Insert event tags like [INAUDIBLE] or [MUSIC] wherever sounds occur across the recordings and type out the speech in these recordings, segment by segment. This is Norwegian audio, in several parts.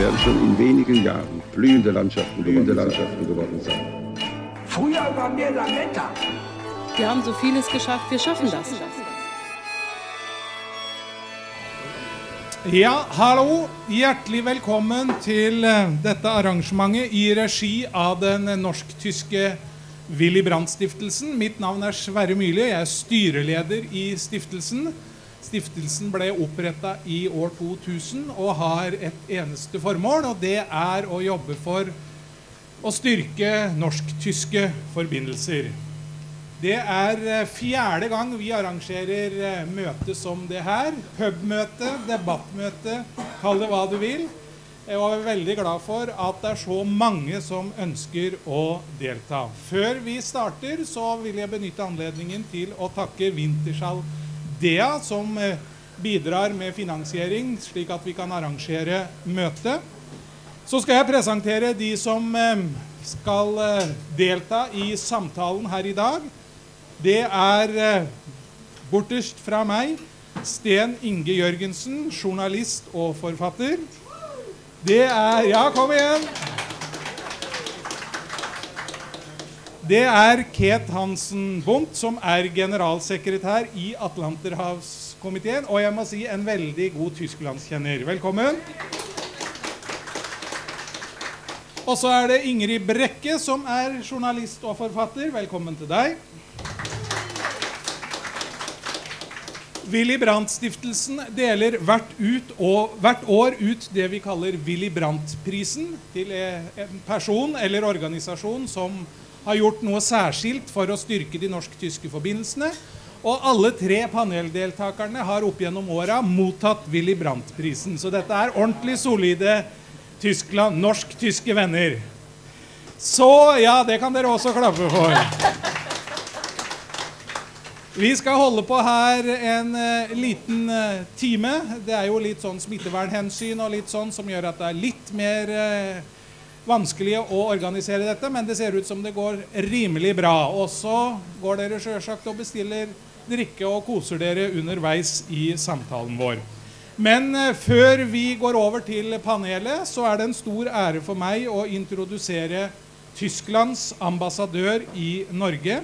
Werden schon in wenigen Jahren blühende Landschaften, blühende Landschaften geworden sein. Früher waren wir Lametta. Wir haben so vieles geschafft, wir schaffen das. Ja, hallo. Hjertelig velkommen til eh, dette arrangementet i regi av den norsk-tyske Willy Brandt-stiftelsen. Mitt navn er Sverre Myrli, jeg er styreleder i stiftelsen. Stiftelsen ble oppretta i år 2000 og har et eneste formål, og det er å jobbe for å styrke norsk-tyske forbindelser. Det er eh, fjerde gang vi arrangerer eh, møte som det her. Pubmøte, debattmøte, kall det hva du vil. Jeg er veldig glad for at det er så mange som ønsker å delta. Før vi starter, så vil jeg benytte anledningen til å takke Wintershall Dea, som eh, bidrar med finansiering, slik at vi kan arrangere møte. Så skal jeg presentere de som eh, skal eh, delta i samtalen her i dag. Det er bortest fra meg Sten Inge Jørgensen, journalist og forfatter. Det er Ja, kom igjen! Det er Ket Hansen Bondt, som er generalsekretær i Atlanterhavskomiteen. Og jeg må si en veldig god tysklandskjenner. Velkommen. Og så er det Ingrid Brekke, som er journalist og forfatter. Velkommen til deg. Willy Brandt-stiftelsen deler hvert, og, hvert år ut det vi kaller Willy Brandt-prisen til en person eller organisasjon som har gjort noe særskilt for å styrke de norsk-tyske forbindelsene. Og alle tre paneldeltakerne har opp gjennom åra mottatt Willy Brandt-prisen. Så dette er ordentlig solide Tyskland, norsk-tyske venner. Så ja, det kan dere også klappe for. Vi skal holde på her en uh, liten uh, time. Det er jo litt sånn smittevernhensyn og litt sånn som gjør at det er litt mer eh, vanskelig å organisere dette, men det ser ut som det går rimelig bra. Og så går dere sjølsagt og bestiller drikke og koser dere underveis i samtalen vår. Men eh, før vi går over til panelet, så er det en stor ære for meg å introdusere Tysklands ambassadør i Norge,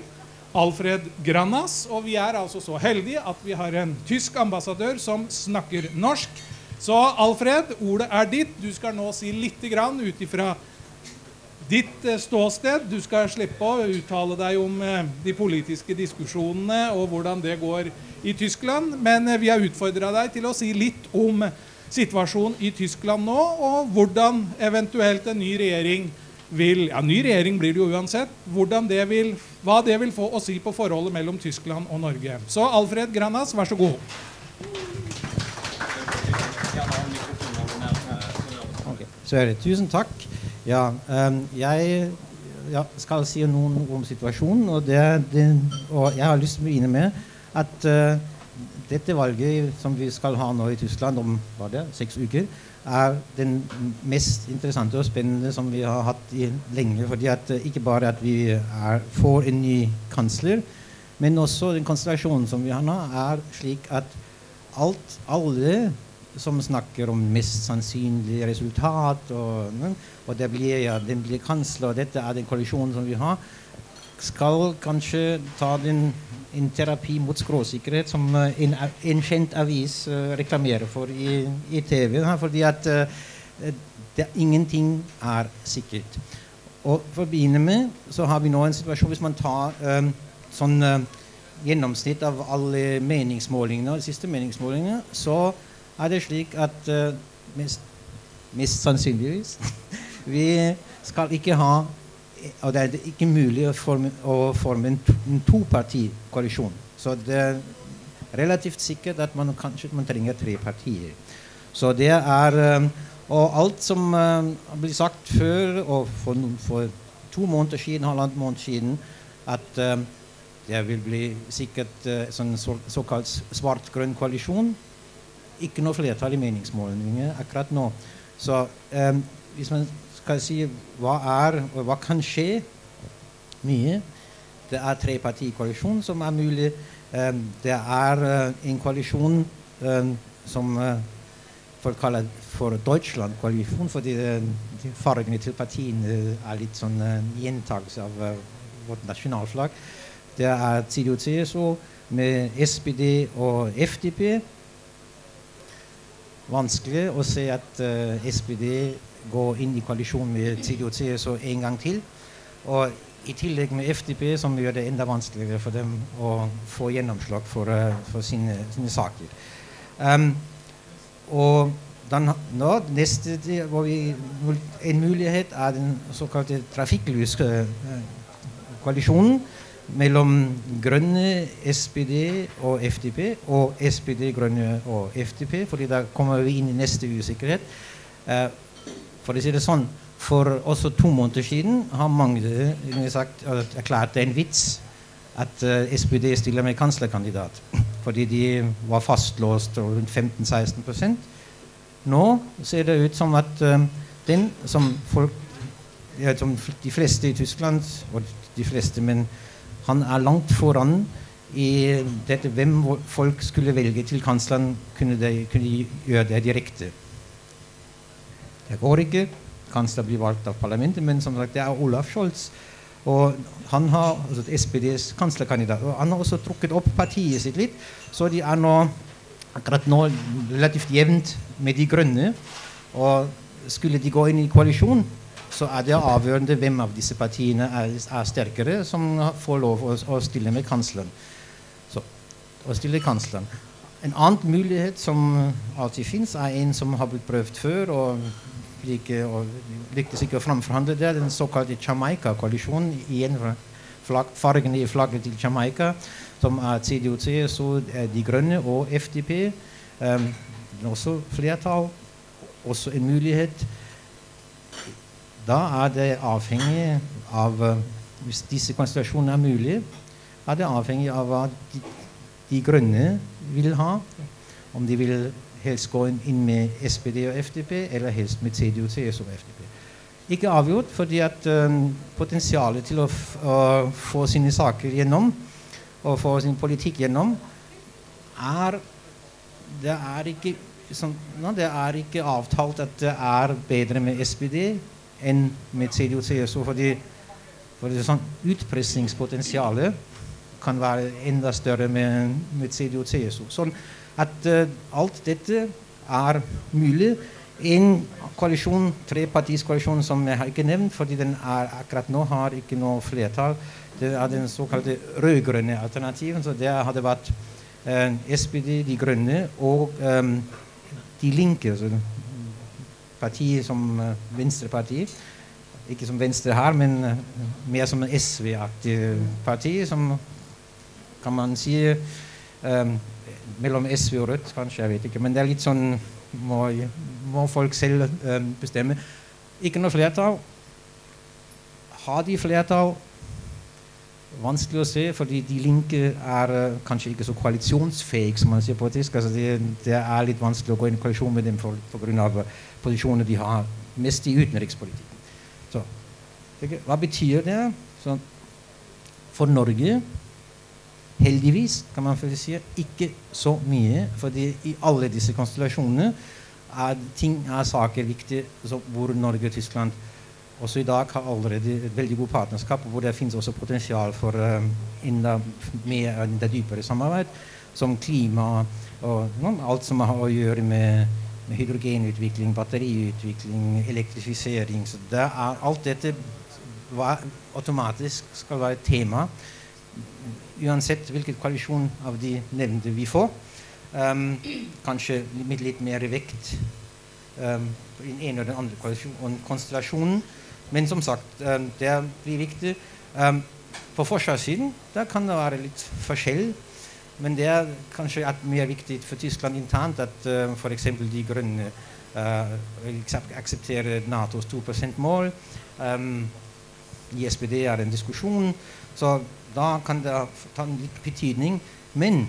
Alfred Granas. Og vi er altså så heldige at vi har en tysk ambassadør som snakker norsk. Så Alfred, ordet er ditt. Du skal nå si litt ut ifra ditt eh, ståsted. Du skal slippe å uttale deg om eh, de politiske diskusjonene og hvordan det går i Tyskland. Men eh, vi har utfordra deg til å si litt om situasjonen i Tyskland nå, og hvordan eventuelt en ny regjering vil Ja, ny regjering blir det jo uansett. Det vil, hva det vil få å si på forholdet mellom Tyskland og Norge. Så Alfred Granas, vær så god. Sverre, tusen takk. Ja, ehm, jeg ja, skal si ord om situasjonen. Og, det, det, og jeg har lyst til å begynne med at uh, dette valget som vi skal ha nå i Tyskland om det, seks uker, er den mest interessante og spennende som vi har hatt i lenge. fordi at eh, Ikke bare at vi er, får en ny kansler, men også den konstellasjonen som vi har nå, er slik at alt, alle som snakker om mest sannsynlig resultat, og, og det blir, ja, den blir kansler, dette er den kollisjonen som vi har, skal kanskje ta den, en terapi mot skråsikkerhet som eh, en, en kjent avis uh, reklamerer for i, i TV. fordi at det, ingenting er sikkert. Og for å begynne med så har vi nå en situasjon hvis man tar um, sånn uh, gjennomsnitt av alle meningsmålingene, de siste meningsmålingene, så er det slik at uh, mest, mest, sannsynligvis [LAUGHS] vi skal ikke ha Og det er ikke mulig å forme, å forme en, to, en topartikoalisjon. Så det er relativt sikkert at man kanskje man trenger tre partier. Så det er um, Og alt som uh, blir sagt før, og for, for to måneder siden, halvannen måned siden at eh, det vil bli sikkert en sånn så, såkalt svart-grønn koalisjon. Ikke noe flertall i meningsmålinger akkurat nå. Så um, hvis man skal si hva er, og hva kan skje mye Det er trepartikoalisjon som er mulig. Um, det er uh, en koalisjon um, som uh, folk kaller for Deutschland-koalisjon, fordi uh, fargene til partiene er litt sånn gjentakelse av vårt nasjonalslag. Det er CDU-CSO med SPD og FDP. Vanskelig å se at uh, SPD går inn i koalisjon med CDU-CSU en gang til. Og i tillegg med FDP, som gjør det enda vanskeligere for dem å få gjennomslag for, uh, for sine, sine, saker. Um, og den, nå, neste, vi, en mulighet er den såkalte trafikklyskoalisjonen uh, mellom Grønne, SPD og FDP, og SPD, Grønne og FDP, fordi da kommer vi inn i neste usikkerhet. Eh, for å si det sånn, for også to måneder siden har mange sagt, erklært det en vits at eh, SPD stiller med kanslerkandidat. [CLEARS THROAT] Fordi de var fastlåst rundt 15-16% Nå ser det ut som at eh, den som folk ja, som de fleste i Tyskland, og de fleste, men han er langt foran i dette hvem folk skulle velge til kansleren, kunne de, kunne de gjøre det direkte. Det går ikke. Kansler blir valgt av parlamentet, men som sagt, det er Olaf Scholz. Og han har altså SPDs kanslerkandidat. Og han har også trukket opp partiet sitt litt, så de er nå akkurat nå relativt jevnt med De grønne. Og skulle de gå inn i koalisjon, så er det avgjørende hvem av disse partiene er, er sterkere, som får lov å, å stille med kansleren. Så, å stille kansleren. En annen mulighet som alltid fins, er en som har blitt prøvd før. og like, og lyktes ikke å framforhandle det, den såkalte Jamaica-koalisjonen. Igjen flagg, fargene i flagget til Jamaica, som er CDU, CSU, De Grønne og FDP. Um, også flertall, også en mulighet. Da er det avhengig av Hvis disse konstellasjonene er mulige, er det avhengig av hva de, de grønne vil ha. Om de vil helst gå inn med SPD og FDP, eller helst med CDU, CS og FDP. Ikke avgjort, fordi at um, potensialet til å, å, få sine saker gjennom og få sin politikk gjennom, er Det er ikke, sånn, no, det er ikke avtalt at det er bedre med SPD enn med CDU, CSU, fordi, fordi sånn utpressingspotensialet kan være enda større med, med CDU, CSU. Sånn, at uh, alt dette er mulig. En koalisjon, trepartiskoalisjon som jeg har ikke nevnt, fordi den er akkurat nå har ikke noe flertall. Det er den såkalte rød-grønne alternativen. Så det hadde vært eh, SPD, De Grønne og eh, De Linke. Altså partiet som uh, venstreparti. Ikke som Venstre her, men uh, mer som en SV-aktig parti, som kan man si um, mellom SV og Rødt, kanskje. Jeg vet ikke. Men det er litt sånn må, må folk selv um, bestemme. Ikke noe flertall. Har de flertall? Vanskelig å se, fordi De Linke er uh, kanskje ikke så koalisjonsfähig, som man sier på. Altså det, det, er litt vanskelig å gå i koalisjon med dem pga. posisjonene de har mest i utenrikspolitikken. Så, hva betyr det? Så, for Norge Heldigvis kan man si ikke så mye, fordi i alle disse konstellasjonene er ting er saker viktige hvor Norge og Tyskland også i dag har allerede et veldig godt partnerskap, hvor det finnes også potensial for um, enda mer enda dypere samarbeid, som klima og no, alt som har å gjøre med, med hydrogenutvikling, batteriutvikling, elektrifisering. Så det er, alt dette var, automatisk skal være et tema uansett hvilken koalisjon av de nevnte vi får. Um, kanskje med litt mer vekt um, i den ene og den andre konstellasjonen. Men som sagt, um, det blir viktig. Um, på forsvarssiden der kan det være litt forskjell. Men det er kanskje mer viktig for Tyskland internt at uh, f.eks. De grønne aksepterer Natos 2 %-mål. I SPD er det en diskusjon, så da kan det ta en litt betydning. Men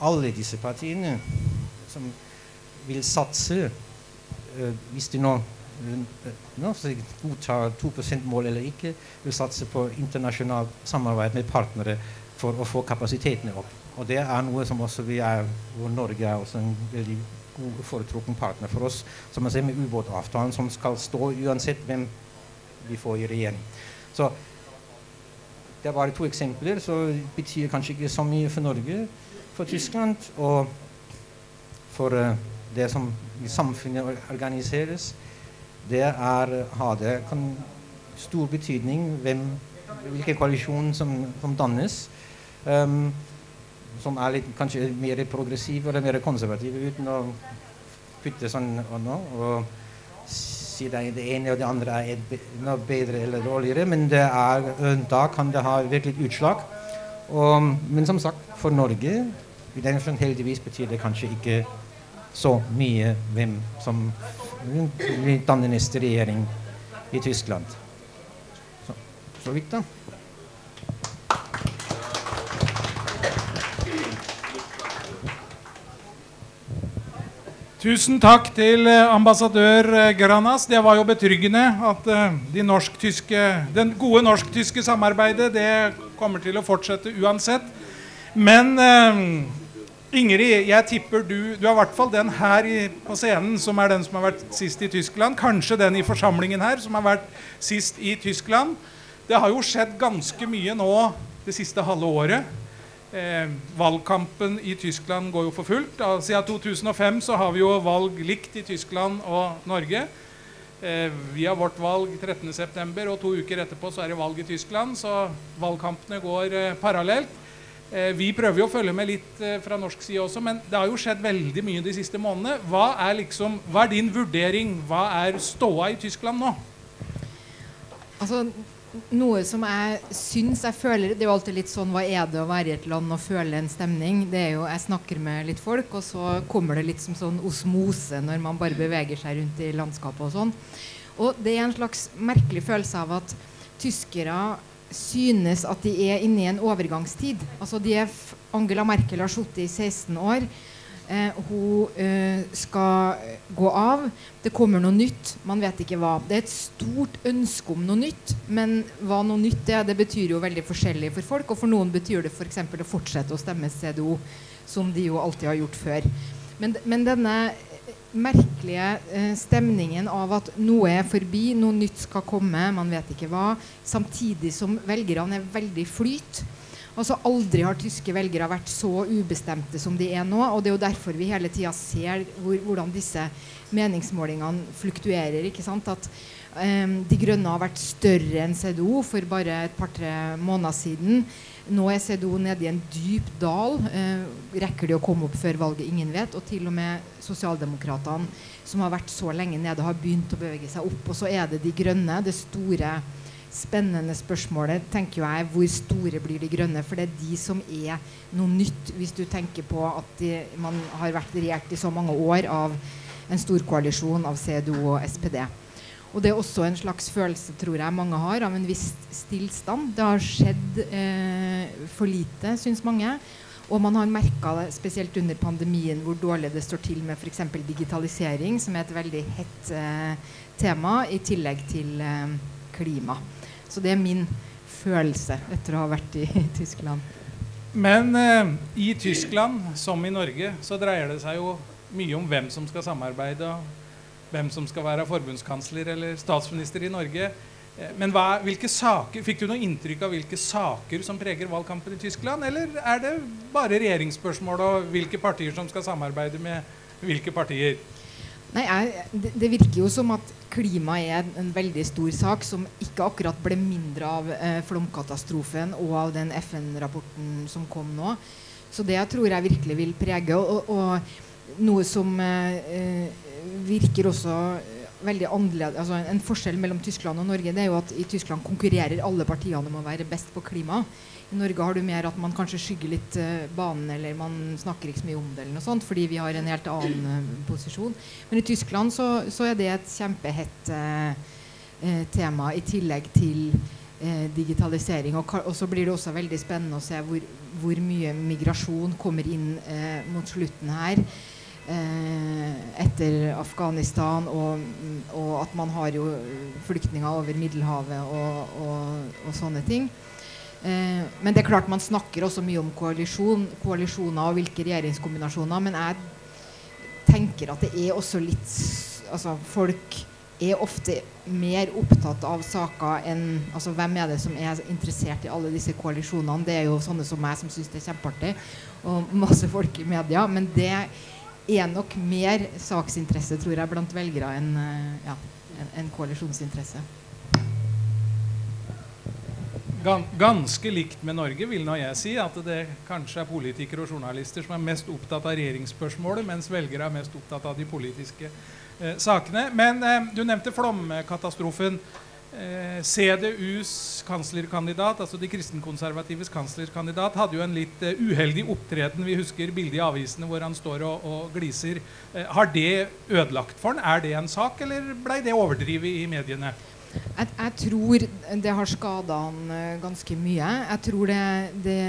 alle disse partiene som vil satse eh, Hvis de nå eh, godtar 2 %-mål eller ikke, vil satse på internasjonalt samarbeid med partnere for å få kapasitetene opp. Og det er noe som også vi er, hvor Norge er også en veldig god foretrukken partner for oss. Som man ser med ubåtavtalen, som skal stå uansett hvem vi får i regjering. Så det er bare to eksempler, så det betyr kanskje ikke så mye for Norge, for Tyskland og for uh, det som i samfunnet organiseres. Det er, har det kan stor betydning hvem, hvilken koalisjon som, som dannes. Um, som er litt, kanskje mer progressiv eller mer konservativ, uten å putte sånn og, nå, og si det, det ene og det andre er noe bedre eller dårligere. Men er, da kan det ha virkelig utslag. Og, men som sagt, for Norge heldigvis betyr det kanskje ikke så mye hvem som vil danne neste regjering i Tyskland. Så, så vidt, da. Tusen takk til eh, ambassadør eh, Granas. Det var jo betryggende at eh, de norsk-tyske, den gode norsk-tyske samarbeidet det kommer til å fortsette uansett. Men Ingrid, jeg tipper du Du er i hvert fall den her i, på scenen som er den som har vært sist i Tyskland. Kanskje den i forsamlingen her som har vært sist i Tyskland. Det har jo skjedd ganske mye nå det siste halve året. Eh, valgkampen i Tyskland går jo for fullt. Da, siden 2005 så har vi jo valg likt i Tyskland og Norge. Eh, vi har vårt valg 13.9., og to uker etterpå så er det valg i Tyskland. Så valgkampene går eh, parallelt. Eh, vi prøver jo å følge med litt eh, fra norsk side også, men det har jo skjedd veldig mye de siste månedene. Hva er, liksom, hva er din vurdering? Hva er ståa i Tyskland nå? Altså, noe som jeg syns jeg føler Det er jo alltid litt sånn Hva er det å være i et land og føle en stemning? Det er jo, Jeg snakker med litt folk, og så kommer det litt som sånn osmose når man bare beveger seg rundt i landskapet og sånn. Og det er en slags merkelig følelse av at tyskere synes at de er inne i en overgangstid. Altså de er Angela Merkel har sittet i 16 år. Eh, hun eh, skal gå av. Det kommer noe nytt. Man vet ikke hva. Det er et stort ønske om noe nytt, men hva noe nytt er, det betyr jo veldig forskjellig for folk. Og for noen betyr det f.eks. Å fortsette å stemme CDO, som de jo alltid har gjort før. Men, men denne merkelige eh, stemningen av at noe er forbi, noe nytt skal komme, man vet ikke hva, samtidig som velgerne er veldig flyt. Altså Aldri har tyske velgere vært så ubestemte som de er nå. og Det er jo derfor vi hele tida ser hvor, hvordan disse meningsmålingene fluktuerer. ikke sant? At eh, De Grønne har vært større enn CDO for bare et par-tre måneder siden. Nå er CDO nede i en dyp dal. Eh, rekker de å komme opp før valget? Ingen vet. Og til og med Sosialdemokratene, som har vært så lenge nede, har begynt å bevege seg opp. Og så er det De Grønne, det store spennende spørsmålet tenker jeg hvor store blir de grønne? For det er de som er noe nytt, hvis du tenker på at de, man har vært regjert i så mange år av en stor koalisjon av CDO og SPD. Og det er også en slags følelse tror jeg mange har av en viss stillstand. Det har skjedd eh, for lite, syns mange. Og man har merka det spesielt under pandemien hvor dårlig det står til med f.eks. digitalisering, som er et veldig hett eh, tema, i tillegg til eh, klima. Så det er min følelse etter å ha vært i [LAUGHS] Tyskland. Men eh, i Tyskland, som i Norge, så dreier det seg jo mye om hvem som skal samarbeide, og hvem som skal være forbundskansler eller statsminister i Norge. Eh, men hva, saker, Fikk du noe inntrykk av hvilke saker som preger valgkampen i Tyskland? Eller er det bare regjeringsspørsmål og hvilke partier som skal samarbeide med hvilke partier? Nei, jeg, det, det, virker jo som at klima er en veldig stor sak som ikke akkurat ble mindre av eh, flomkatastrofen og av den FN-rapporten som kom nå. Så det jeg tror jeg virkelig vil prege. Og, og noe som eh, virker også veldig annerledes altså En forskjell mellom Tyskland og Norge det er jo at i Tyskland konkurrerer alle partiene om å være best på klima. I Norge har du mer at man kanskje skygger litt eh, banen, eller man snakker ikke så mye om det, eller noe sånt, fordi vi har en helt annen eh, posisjon. Men i Tyskland så, så, er det et kjempehett eh, tema i tillegg til eh, digitalisering. Og, og så blir det også veldig spennende å se hvor, hvor mye migrasjon kommer inn eh, mot slutten her. Eh, etter Afghanistan, og, og at man har jo flyktninger over Middelhavet og, og, og sånne ting. Eh, men det er klart man snakker også mye om koalisjon, koalisjoner og hvilke regjeringskombinasjoner. Men jeg tenker at det er også litt Altså folk er ofte mer opptatt av saker enn altså Hvem er det som er interessert i alle disse koalisjonene? Det er jo sånne som meg som syns det er kjempeartig, og masse folk i media. Men det er nok mer saksinteresse, tror jeg, blant velgere enn eh, ja, en, koalisjonsinteresse. Ganske likt med Norge, vil nå jeg si. At det kanskje er politikere og journalister som er mest opptatt av regjeringsspørsmålet, mens velgere er mest opptatt av de politiske eh, sakene. Men eh, du nevnte flomkatastrofen. Eh, CDUs kanslerkandidat, altså de kristenkonservatives kanslerkandidat, hadde jo en litt eh, uheldig opptreden. Vi husker bildet i avisene hvor han står og, og gliser. Eh, har det ødelagt for han? Er det en sak, eller blei det overdrevet i mediene? Jeg, jeg tror det har skada han ganske mye. Jeg tror det, det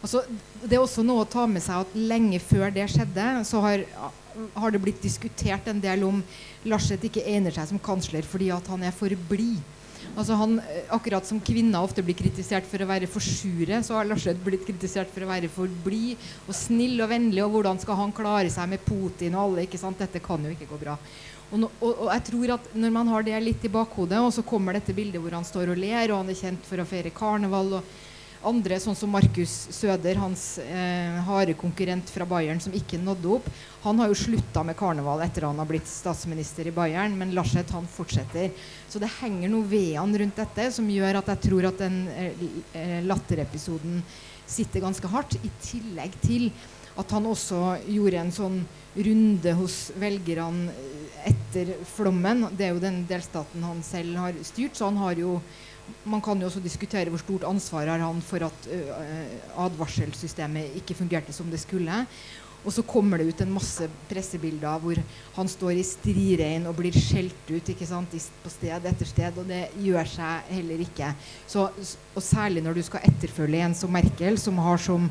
altså, Det er også noe å ta med seg at lenge før det skjedde, så har, har det blitt diskutert en del om Larseth ikke egner seg som kansler fordi at han er for blid. Altså han, eh, akkurat som kvinner ofte blir kritisert for å være for sure, så har Larseth blitt kritisert for å være for blid og snill og vennlig. Og hvordan skal han klare seg med Putin og alle? ikke sant? Dette kan jo ikke gå bra. Og, no, og, og jeg tror at når man har det litt i bakhodet, og så kommer dette bildet hvor han står og ler, og han er kjent for å feire karneval, og andre, sånn som Markus Søder, hans eh, harde konkurrent fra Bayern, som ikke nådde opp, han har jo slutta med karneval etter han har blitt statsminister i Bayern, men Laschet han fortsetter. Så det henger noe ved han rundt dette som gjør at jeg tror at den eh, eh, latterepisoden sitter ganske hardt, i tillegg til at han også gjorde en sånn runde hos velgerne eh, etter flommen. Det er jo den delstaten han selv har styrt, så han har jo man kan jo også diskutere hvor stort ansvar har han for at uh, advarselsystemet ikke fungerte som det skulle. Og så kommer det ut en masse pressebilder hvor han står i strirein og blir skjelt ut ikke sant, på sted etter sted. Og det gjør seg heller ikke. Så, og særlig når du skal etterfølge en som Merkel, som har som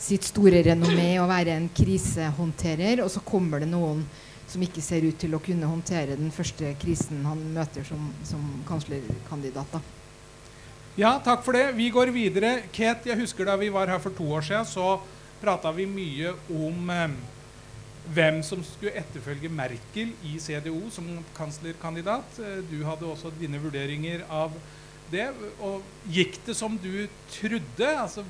sitt store renommé å være en krisehåndterer, og så kommer det noen som ikke ser ut til å kunne håndtere den første krisen han møter som, som kanslerkandidat. da. Ja, takk for det. Vi går videre. Kate, jeg husker da vi var her for to år siden, så prata vi mye om eh, hvem som skulle etterfølge Merkel i CDO som kanslerkandidat. Eh, du hadde også dine vurderinger av det. Og gikk det som du trodde? Altså,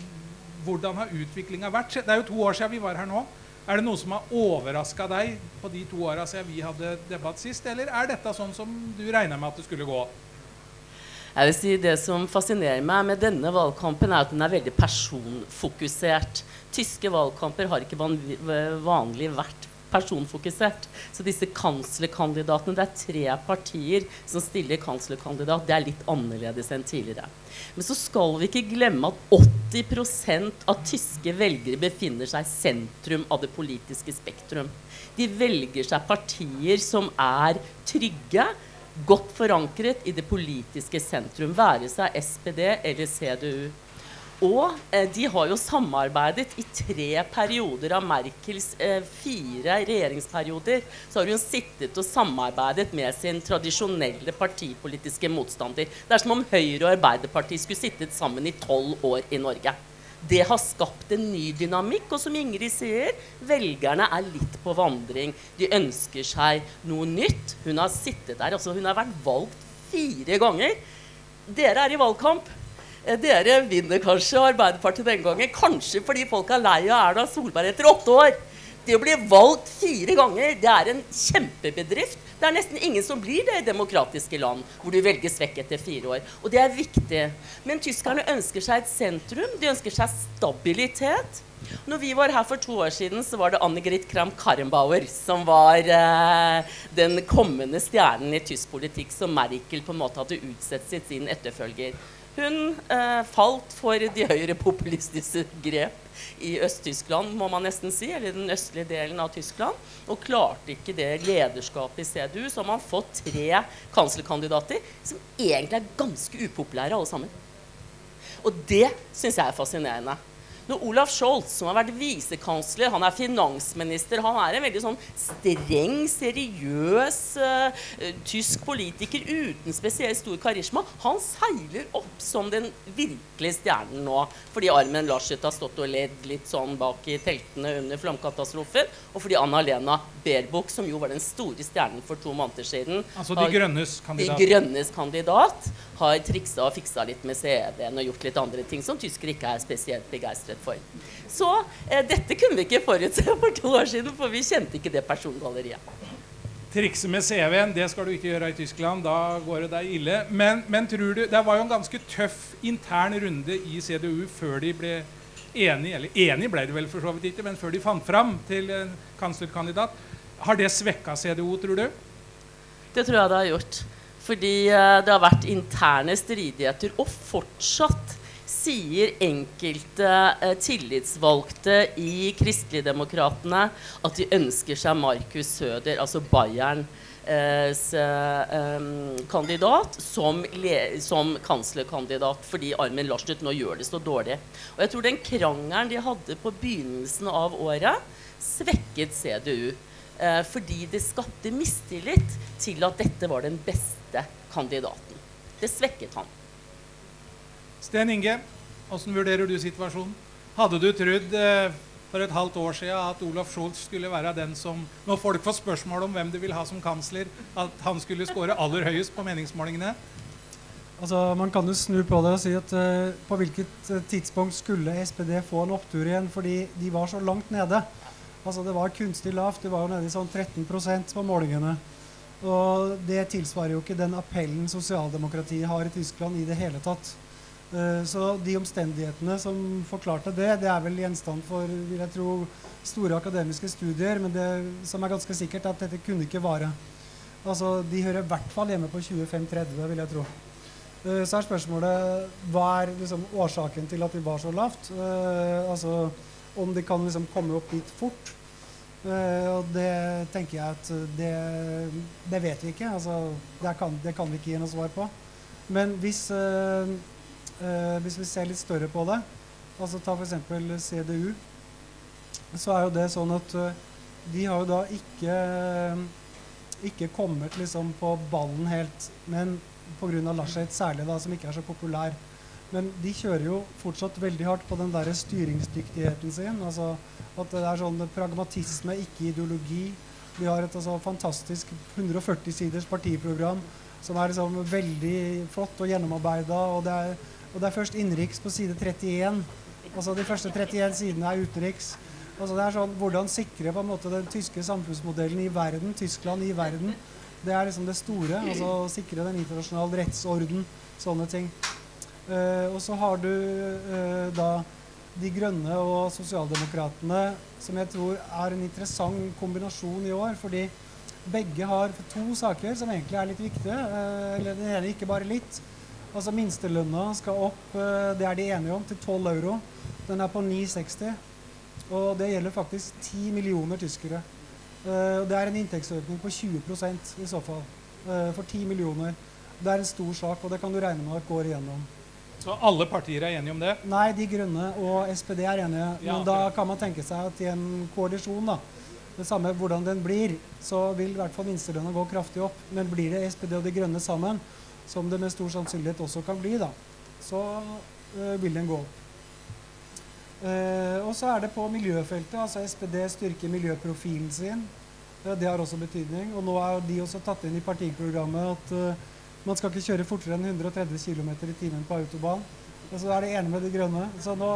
hvordan har utviklinga vært? Det er jo to år siden vi var her nå. Er det noe som har overraska deg på de to åra siden vi hadde debatt sist, eller er dette sånn som du regna med at det skulle gå? Jeg vil si Det som fascinerer meg med denne valgkampen, er at den er veldig personfokusert. Tyske valgkamper har ikke vanlig, vært personfokusert. Så disse kanslerkandidatene Det er tre partier som stiller kanslerkandidat. Det er litt annerledes enn tidligere. Men så skal vi ikke glemme at 80% av tyske velgere befinner seg i sentrum av det politiske spektrum. De velger seg partier som er trygge, godt forankret i det politiske sentrum, være seg SPD eller CDU. Og eh, de har jo samarbeidet i tre perioder av Merkels eh, fire regjeringsperioder. Så har hun sittet og samarbeidet med sin tradisjonelle partipolitiske motstander. Det er som om Høyre og Arbeiderpartiet skulle sittet sammen i tolv år i Norge. Det har skapt en ny dynamikk, og som Ingrid sier, velgerne er litt på vandring. De ønsker seg noe nytt. Hun har sittet der, altså hun har vært valgt fire ganger. Dere er i valgkamp. Eh, Dere vinner kanskje Arbeiderpartiet den gangen. Kanskje fordi folk er lei av Erna Solberg etter åtte år. Det å bli valgt fire ganger, det er en kjempebedrift. Det er nesten ingen som blir det i demokratiske land, hvor du velges vekk etter fire år. Og det er viktig. Men tyskerne ønsker seg et sentrum. De ønsker seg stabilitet. Når vi var her for to år siden, så var det Annegrit Kramp-Karrenbauer som var eh, den kommende stjernen i tysk politikk som Merkel på en måte hadde utsett sitt sin etterfølger. Hun eh, falt for de høyrepopulistiske grep i Øst-Tyskland, må man nesten si, eller den østlige delen av Tyskland, og klarte ikke det lederskapet i CDU. Så har man fått tre kanslerkandidater som egentlig er ganske upopulære alle sammen. Og det syns jeg er fascinerende. Når Olaf Scholz, som har vært visekansler, han er finansminister, han er en veldig sånn streng, seriøs uh, tysk politiker uten spesielt stor karisma, han seiler opp som den virkelige stjernen nå. Fordi Armen Laschet har stått og ledd litt sånn bak i teltene under flomkatastrofen, og fordi Anna-Lena Baerbock, som jo var den store stjernen for to måneder siden Altså De Grønnes kandidat. De Grønnes kandidat har triksa og fiksa litt med CV-en og gjort litt andre ting som tyskere ikke er spesielt begeistret for. Så eh, dette kunne vi ikke forutse [LAUGHS] for to år siden, for vi kjente ikke det persongalleriet. Trikse med CV-en, det skal du ikke gjøre i Tyskland. Da går det deg ille. Men, men tror du Det var jo en ganske tøff intern runde i CDU før de ble enige. Eller enige ble de vel for så vidt ikke, men før de fant fram til kanslerkandidat. Har det svekka CDO, tror du? Det tror jeg det har gjort. Fordi uh, det har vært interne stridigheter, og fortsatt sier enkelte eh, tillitsvalgte i Kristeligdemokratene at de ønsker seg Markus Søder, altså Bayern, eh, eh, kandidat som, som, kanslerkandidat fordi Armin Laschet nå gjør det så dårlig. Og jeg tror den krangelen de hadde på begynnelsen av året, svekket CDU. Eh, fordi det skapte mistillit til at dette var den beste kandidaten. Det svekket han. Sten Inge, hvordan vurderer du situasjonen? Hadde du trodd eh, for et halvt år siden at Olaf Scholz skulle være den som Når folk får spørsmål om hvem de vil ha som kansler, at han skulle skåre aller høyest på meningsmålingene? Altså, Man kan jo snu på det og si at uh, på hvilket uh, tidspunkt skulle SPD få en opptur igjen, fordi de var så langt nede. Altså Det var kunstig lavt. Det var jo nede i sånn 13% på målingene. Og det tilsvarer jo ikke den appellen sosialdemokratiet har i Tyskland i det hele tatt. Eh, så de omstendighetene som forklarte det, det er vel gjenstand for vil jeg tro, store akademiske studier. Men det som er ganske sikkert, er at dette kunne ikke vare. Altså, De hører i hvert fall hjemme på 25-30, vil jeg tro. Eh, så er spørsmålet hva er liksom årsaken til at de var så lavt? Eh, altså om de kan liksom komme opp dit fort. Og det tenker jeg at det, det vet vi ikke. Altså, det kan, det kan, vi ikke gi noe svar på. Men hvis Eh, hvis vi ser litt større på det, altså ta f.eks. CDU, så er jo det sånn at uh, de har jo da ikke, ikke kommet liksom på ballen helt, men pga. Laschet særlig, da, som ikke er så populær. Men de kjører jo fortsatt veldig hardt på den der styringsdyktigheten sin. altså At det er sånn pragmatisme, ikke ideologi. Vi har et altså, fantastisk 140 siders partiprogram som er liksom veldig flott og gjennomarbeida. Og det er og det er først innenriks på side 31. Altså de første 31 sidene er utenriks. Altså det er sånn, Hvordan sikre på en måte den tyske samfunnsmodellen i verden, Tyskland i verden. Det er liksom det store. altså Sikre den internasjonale rettsorden. Sånne ting. Uh, og så har du uh, da De Grønne og Sosialdemokratene, som jeg tror er en interessant kombinasjon i år. fordi begge har to saker som egentlig er litt viktige. Uh, eller den ene ikke bare litt. Altså Minstelønna skal opp, eh, det er de enige om, til 12 euro. Den er på 9,60. Og det gjelder faktisk 10 millioner tyskere. Det er en inntektsøkning på 20% i så fall. For 10 millioner. Det er en stor sak, og det kan du regne med at går igjennom. Så alle partier er enige om det? Nei, De Grønne og SPD er enige. Ja, Men da kan man tenke seg at i en koalisjon, da, det samme hvordan den blir, så vil i hvert fall minstelønna gå kraftig opp. Men blir det SPD og De Grønne sammen, som det med stor sannsynlighet også kan bli, da, så øh, vil den gå opp. Uh, og så er det på miljøfeltet. altså SPD styrker miljøprofilen sin. Uh, det har også betydning. Og nå er de også tatt inn i partiprogrammet at man skal ikke kjøre fortere enn 130 km i timen på autobahn. Og så er det ene med De Grønne. Så nå,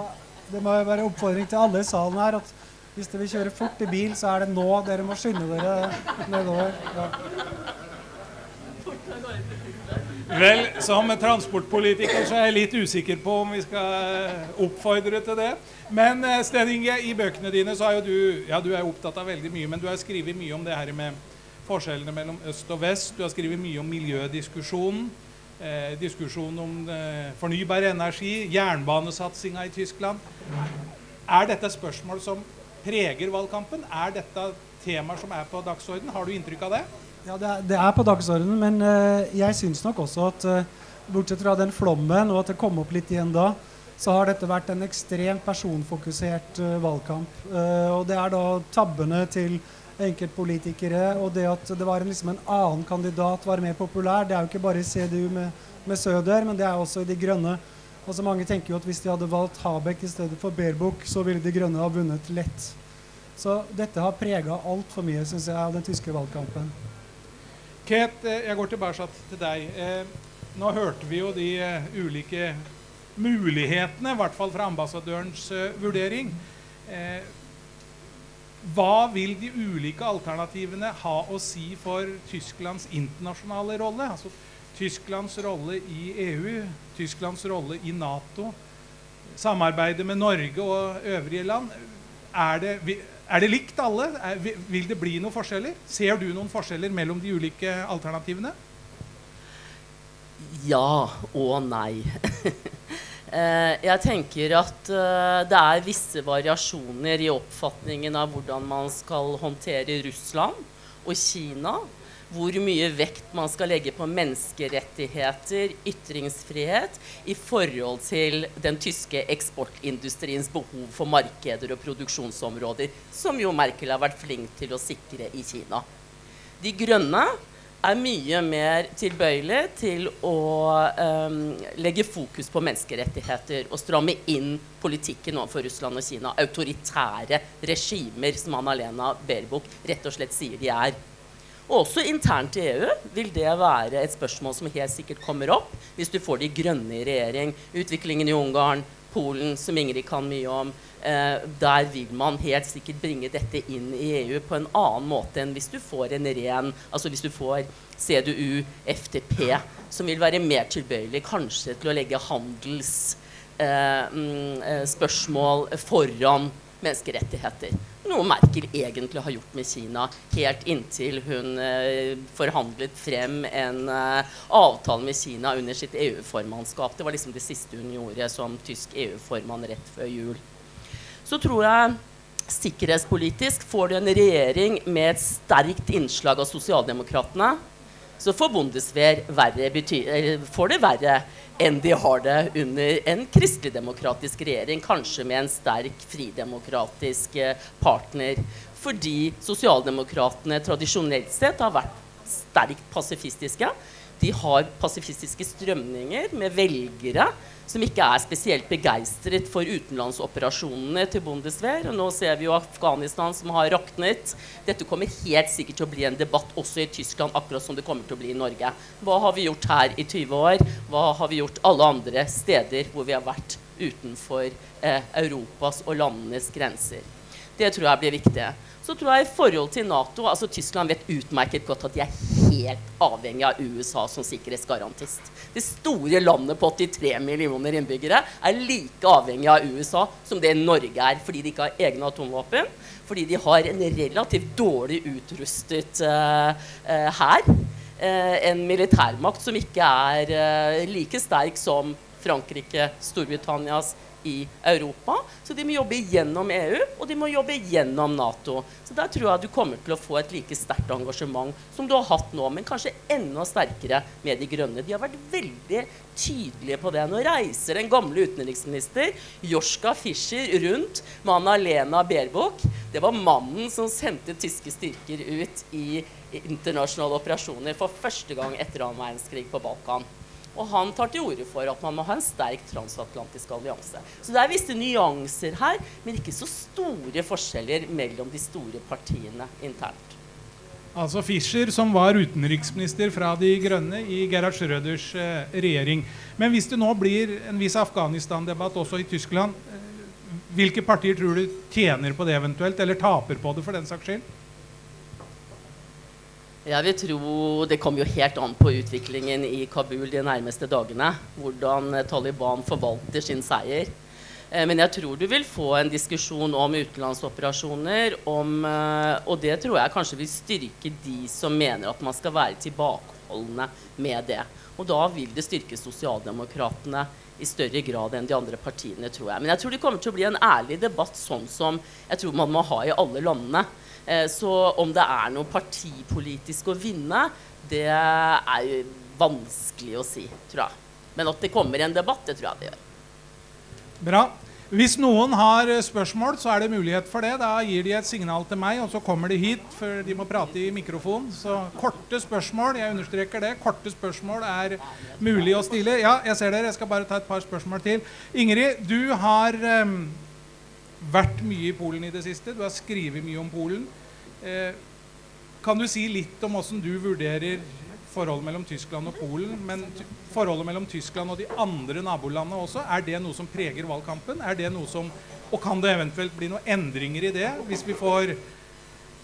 det må være oppfordring til alle i salen her at hvis dere vil kjøre fort i bil, så er det nå dere må skynde dere nedover. Ja. Vel, som transportpolitiker så er jeg litt usikker på om vi skal eh, oppfordre til det. Men eh, Sten Inge, i bøkene dine så er jo du ja, du er opptatt av veldig mye, men du har skrevet mye om det her med forskjellene mellom øst og vest. Du har skrevet mye om miljødiskusjonen. Eh, diskusjonen om eh, fornybar energi, jernbanesatsinga i Tyskland. Er dette spørsmål som preger valgkampen? Er dette temaer som er på dagsorden? Har du inntrykk av det? Ja, det er, det er på dagsordenen, men eh, jeg syns nok også at uh, bortsett fra den flommen, og at det kom opp litt igjen da, så har dette vært en ekstremt personfokusert uh, valgkamp. og det er da tabbene til enkeltpolitikere, og det at det var en, liksom en annen kandidat var mer populær. Det er jo ikke bare i CDU med, med Søder, men det er også i De Grønne. Altså Mange tenker jo at hvis de hadde valgt Habek i stedet for Baerbock, så ville De Grønne ha vunnet lett. Så dette har prega altfor mye, syns jeg, av den tyske valgkampen. Ket, eh, jeg går tilbake til deg. Eh, nå hørte vi jo de uh, ulike mulighetene, i hvert fall fra ambassadørens vurdering. Hva vil de ulike alternativene ha å si for Tysklands internasjonale rolle? Altså Tysklands rolle i EU, Tysklands rolle i Nato, samarbeidet med Norge og øvrige land. Er det, er det likt alle? Vil det bli noen forskjeller? Ser du noen forskjeller mellom de ulike alternativene? Ja og nei. [LAUGHS] Eh, jeg tenker at uh, det er visse variasjoner i oppfatningen av hvordan man skal håndtere Russland og Kina. Hvor mye vekt man skal legge på menneskerettigheter, ytringsfrihet, i forhold til den tyske eksportindustriens behov for markeder og produksjonsområder, som jo Merkel har vært flink til å sikre i Kina. De grønne er mye mer tilbøyelig til å um, legge fokus på menneskerettigheter og stramme inn politikken overfor Russland og Kina. Autoritære regimer, som Anna-Lena Baerbock rett og slett sier de er. Og også internt i EU vil det være et spørsmål som helt sikkert kommer opp hvis du får de grønne i regjering. Utviklingen i Ungarn, Polen, som Ingrid kan mye om. Eh, der vil man helt sikkert bringe dette inn i EU på en annen måte enn hvis du får en ren Altså hvis du får CDU, FTP, som vil være mer tilbøyelig kanskje til å legge handelsspørsmål eh, mm, eh foran menneskerettigheter. Noe Merkel egentlig har gjort med Kina helt inntil hun eh, forhandlet frem en eh, avtale med Kina under sitt EU-formannskap. Det var liksom det siste hun gjorde som tysk EU-formann rett før jul. Så tror jeg sikkerhetspolitisk får du en regjering med et sterkt innslag av sosialdemokratene, så får Bundeswehr verre får det verre enn de har det under en kristeligdemokratisk regjering, kanskje med en sterk fridemokratisk eh, partner. Fordi sosialdemokratene tradisjonelt sett har vært sterkt pasifistiske. De har pasifistiske strømninger med velgere som ikke er spesielt begeistret for utenlandsoperasjonene til Bundeswehr. Og nå ser vi jo Afghanistan som har raknet. Dette kommer helt sikkert til å bli en debatt også i Tyskland, akkurat som det kommer til å bli i Norge. Hva har vi gjort her i 20 år? Hva har vi gjort alle andre steder hvor vi har vært utenfor eh, Europas og landenes grenser? Det tror jeg blir viktig så tror jeg i forhold til Nato altså Tyskland vet utmerket godt at de er helt avhengig av USA som sikkerhetsgarantist. Det store landet på 83 millioner innbyggere er like avhengig av USA som det Norge er, fordi de ikke har egne atomvåpen, fordi de har en relativt dårlig utrustet uh, uh. Uh, en militærmakt som ikke er like sterk som Frankrike, Storbritannias, i Europa. Så de må jobbe gjennom EU, og de må jobbe gjennom Nato. Så der tror jeg du kommer til å få et like sterkt engasjement som du har hatt nå, men kanskje enda sterkere med De grønne. De har vært veldig tydelige på det. Nå reiser den gamle utenriksminister Joschka Fischer rundt med Anna-Lena Baerbock. Det var mannen som sendte tyske styrker ut i internasjonale operasjoner for første gang etter annen verdenskrig på Balkan. Og han tar til orde for at man må ha en sterk transatlantisk allianse. Så det er visse nyanser her, men ikke så store forskjeller mellom de store partiene internt. Altså Fischer, som var utenriksminister fra De Grønne i Gerhard Schrøders eh, regjering. Men hvis det nå blir en viss Afghanistan-debatt også i Tyskland, eh, hvilke partier tror du tjener på det eventuelt, eller taper på det for den saks skyld? Jeg vil tro Det kommer jo helt an på utviklingen i Kabul de nærmeste dagene. Hvordan eh, Taliban forvalter sin seier. Eh, men jeg tror du vil få en diskusjon om utenlandsoperasjoner. Om, eh, og det tror jeg kanskje vil styrke de som mener at man skal være tilbakeholdne med det. Og da vil det styrke sosialdemokratene i større grad enn de andre partiene, tror jeg. Men jeg tror det kommer til å bli en ærlig debatt, sånn som jeg tror man må ha i alle landene. Eh, så om det er noe partipolitisk å vinne, det er jo vanskelig å si, tror jeg. Men at det kommer en debatt, det tror jeg det gjør. Bra. Hvis noen har eh, spørsmål, så er det mulighet for det. Da gir de et signal til meg, og så kommer de hit, for de må prate i mikrofon. Så korte spørsmål, jeg understreker det, korte spørsmål er mulig å stille. Ja, jeg ser dere. Jeg skal bare ta et par spørsmål til. Ingrid, du har um, vært mye i Polen i det siste. Du har skrevet mye om Polen. Eh, kan du si litt om åssen du vurderer forholdet mellom Tyskland og Polen, men forholdet mellom Tyskland og de andre nabolandene også, er det noe som preger valgkampen? Er det noe som, og kan det eventuelt bli noen endringer i det hvis vi får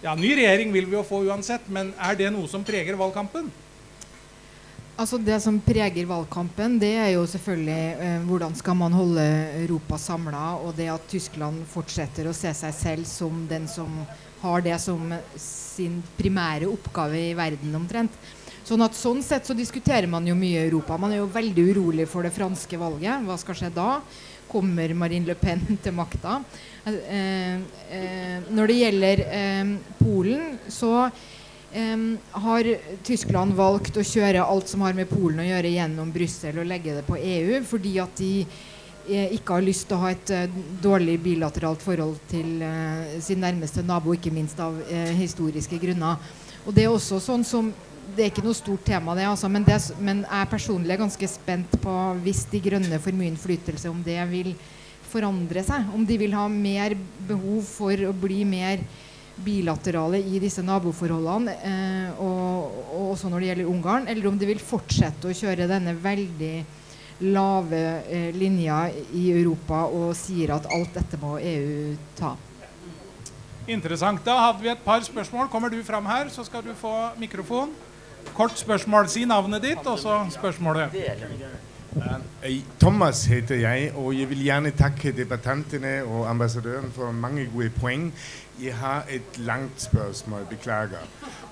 ja, Ny regjering vil vi jo få uansett, men er det noe som preger valgkampen? Altså Det som preger valgkampen, det er jo selvfølgelig eh, hvordan skal man holde Europa samla, og det at Tyskland fortsetter å se seg selv som den som har det som sin primære oppgave i verden omtrent. Sånn at sånn sett så diskuterer man jo mye Europa. Man er jo veldig urolig for det franske valget. Hva skal skje da? Kommer Marine Le Pen [LAUGHS] til makta? Eh, eh, når det gjelder eh, Polen, så eh, har Tyskland valgt å kjøre alt som har med Polen å gjøre, gjennom Brussel og legge det på EU, fordi at de eh, ikke har lyst til å ha et uh, dårlig bilateralt forhold til uh, sin nærmeste nabo, ikke minst av uh, historiske grunner. Og det er også sånn som det er ikke noe stort tema, det, altså, men, det, men jeg personlig er ganske spent på hvis De Grønne får mye innflytelse, om det vil forandre seg. Om de vil ha mer behov for å bli mer bilaterale i disse naboforholdene, eh, og, og, også når det gjelder Ungarn, eller om de vil fortsette å kjøre denne veldig lave eh, linja i Europa og sier at alt dette må EU ta. Interessant. Da hadde vi et par spørsmål. Kommer du fram her, så skal du få mikrofon. Kort spørsmål. Si navnet ditt, og så spørsmålet. Thomas heter jeg, og jeg vil gjerne takke debattantene og ambassadøren for mange gode poeng. Jeg har et langt spørsmål. Beklager.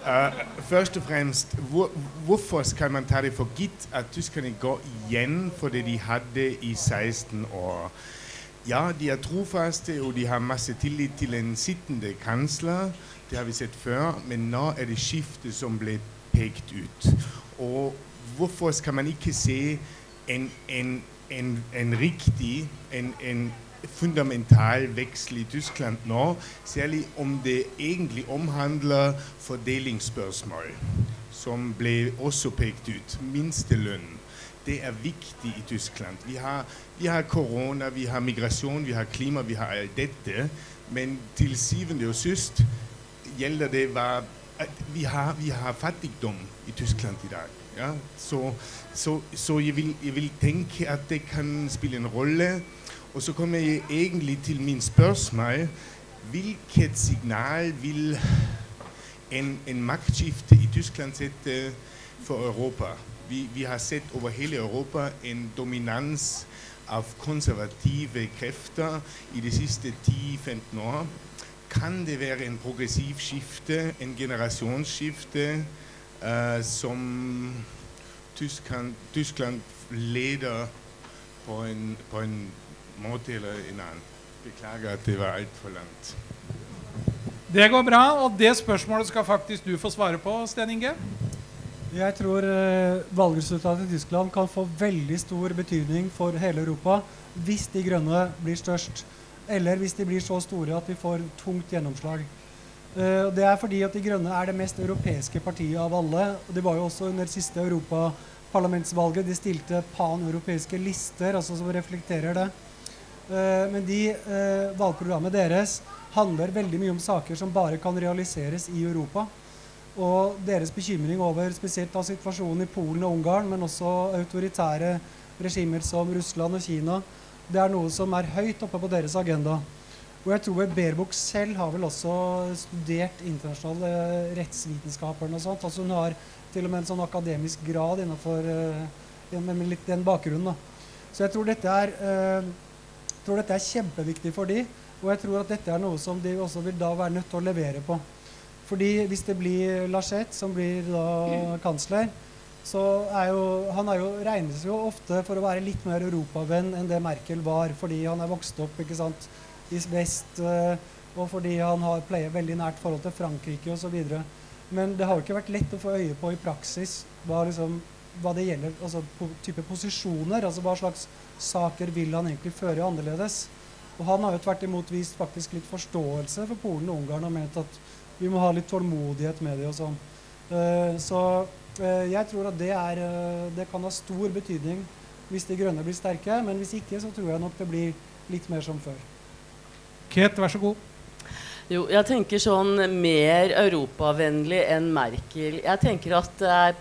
Uh, først og fremst, hvor, hvorfor skal man ta det for gitt at tyskerne går igjen for det de hadde i 16 år? Ja, de er trofaste, og de har masse tillit til en sittende kansler. Det har vi sett før, men nå er det skiftet som ble pekt ut. Og hvorfor skal man ikke se en, en, en, en riktig, en, en fundamental veksel i Tyskland nå, særlig om det egentlig omhandler fordelingsspørsmål, som ble også pekt ut. Minstelønn. Det er viktig i Tyskland. Vi har, vi har korona, vi har migrasjon, vi har klima, vi har alt dette. Men til syvende og sist gjelder det hva vi har, vi har, fattigdom i Tyskland. Ja? Så, så, så jeg, vil, jeg, vil, tenke at det kan spille en rolle. Og så kommer jeg egentlig til min spørsmål. Hvilket signal vil en, en maktskifte i Tyskland sette for Europa? Vi, vi, har sett over hele Europa en dominans av konservative krefter i de siste 10-15 år kan det være en progressiv skifte, en generasjonsskifte, uh, som Tyskland, Tyskland, leder på en, på en, måte eller en annen. Beklager at det var altfor langt. Det går bra, og det spørsmålet skal faktisk du få svare på, Sten Inge. Jeg tror eh, valgresultatet i Tyskland kan få veldig stor betydning for hele Europa hvis De grønne blir størst. Eller hvis de blir så store at de får tungt gjennomslag. Uh, det er fordi at De Grønne er det mest europeiske partiet av alle. og Det var jo også under siste europaparlamentsvalget. De stilte pan-europeiske lister altså som reflekterer det. Uh, men de, uh, valgprogrammet deres handler veldig mye om saker som bare kan realiseres i Europa. Og deres bekymring over spesielt av situasjonen i Polen og Ungarn, men også autoritære regimer som Russland og Kina, det er noe som er høyt oppe på deres agenda. Og jeg tror Baerbock selv har vel også studert internasjonale eh, rettsvitenskaper. og sånt. Altså Hun har til og med en sånn akademisk grad innenfor med litt den bakgrunnen. da. Så jeg tror dette er, uh, tror dette er kjempeviktig for de, og jeg tror at dette er noe som de også vil da være nødt til å levere på. Fordi hvis det blir Laschet som blir da kansler, så er jo Han er jo, regnes jo ofte for å være litt mer europavenn enn det Merkel var, fordi han er vokst opp ikke sant, i vest, uh, og fordi han har pleier veldig nært forhold til Frankrike osv. Men det har ikke vært lett å få øye på i praksis hva, liksom, hva det gjelder altså po type posisjoner. altså Hva slags saker vil han egentlig føre annerledes. Og han har jo tvert imot vist faktisk litt forståelse for Polen og Ungarn og ment at vi må ha litt tålmodighet med det og sånn. Uh, så uh, jeg tror at det, er, uh, det kan ha stor betydning hvis De grønne blir sterke. Men hvis ikke, så tror jeg nok det blir litt mer som før. Ket, vær så god. Jo, jeg tenker sånn mer europavennlig enn Merkel. Jeg tenker at det er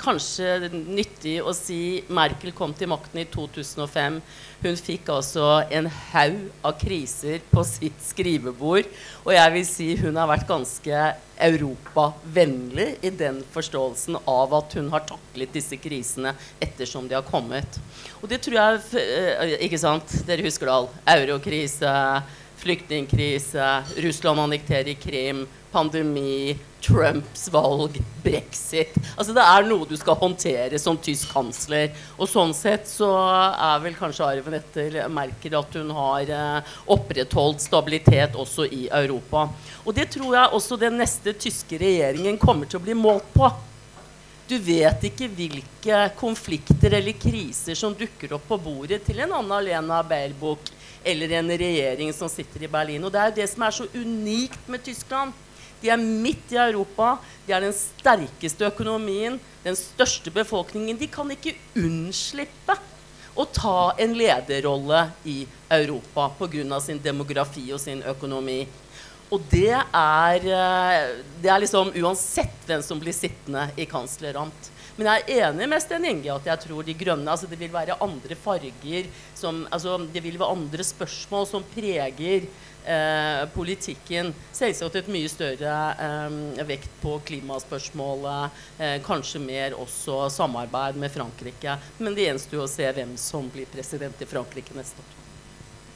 kanskje nyttig å si Merkel kom til makten i 2005. Hun fikk altså en haug av kriser på sitt skrivebord. Og jeg vil si hun har vært ganske europavennlig i den forståelsen av at hun har taklet disse krisene ettersom de har kommet. Og det tror jeg eh, Ikke sant? Dere husker det all. Eurokrise flyktningkrise, Russland annekterer Krim, pandemi, Trumps valg, brexit. Altså Det er noe du skal håndtere som tysk kansler. Og sånn sett så er vel kanskje arven etter Merkel at hun har eh, opprettholdt stabilitet også i Europa. Og det tror jeg også den neste tyske regjeringen kommer til å bli målt på. Du vet ikke hvilke konflikter eller kriser som dukker opp på bordet til en Anna-Lena Baerbock eller en regjering som sitter i Berlin. Og Det er det som er så unikt med Tyskland. De er midt i Europa. De er den sterkeste økonomien, den største befolkningen. De kan ikke unnslippe å ta en lederrolle i Europa pga. sin demografi og sin økonomi. Og det er, eh, det er liksom uansett hvem som blir sittende i kanslerant. Men jeg er enig med Sten Inge at jeg tror de grønne altså Det vil være andre farger som, altså Det vil være andre spørsmål som preger eh, politikken. Selvsagt et mye større eh, vekt på klimaspørsmålet. Eh, kanskje mer også samarbeid med Frankrike. Men det gjenstår å se hvem som blir president i Frankrike neste år.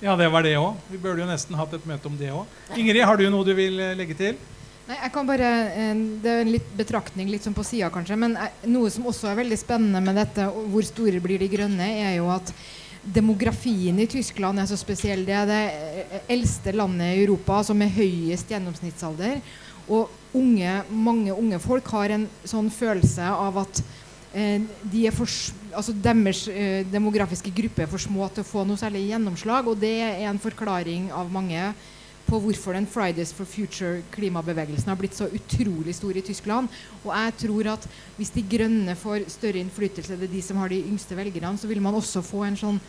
Ja, det var det òg. Vi burde jo nesten hatt et møte om det òg. Ingrid, har du noe du vil eh, legge til? Nei, jeg kan bare, eh, Det er en litt betraktning litt sånn på sida, kanskje. Men eh, noe som også er veldig spennende med dette, hvor store blir de grønne, er jo at demografien i Tyskland er så spesiell. Det er det eh, eldste landet i Europa som er høyest gjennomsnittsalder. Og unge, mange unge folk har en sånn følelse av at eh, de for, altså deres eh, demografiske gruppe er for små til å få noe særlig gjennomslag. Og det er en forklaring av mange på hvorfor den Fridays for Future-klimabevegelsen har blitt så utrolig stor i Tyskland. Og jeg tror at hvis De grønne får større innflytelse, det er de som har de yngste velgerne, så vil man også få en sånn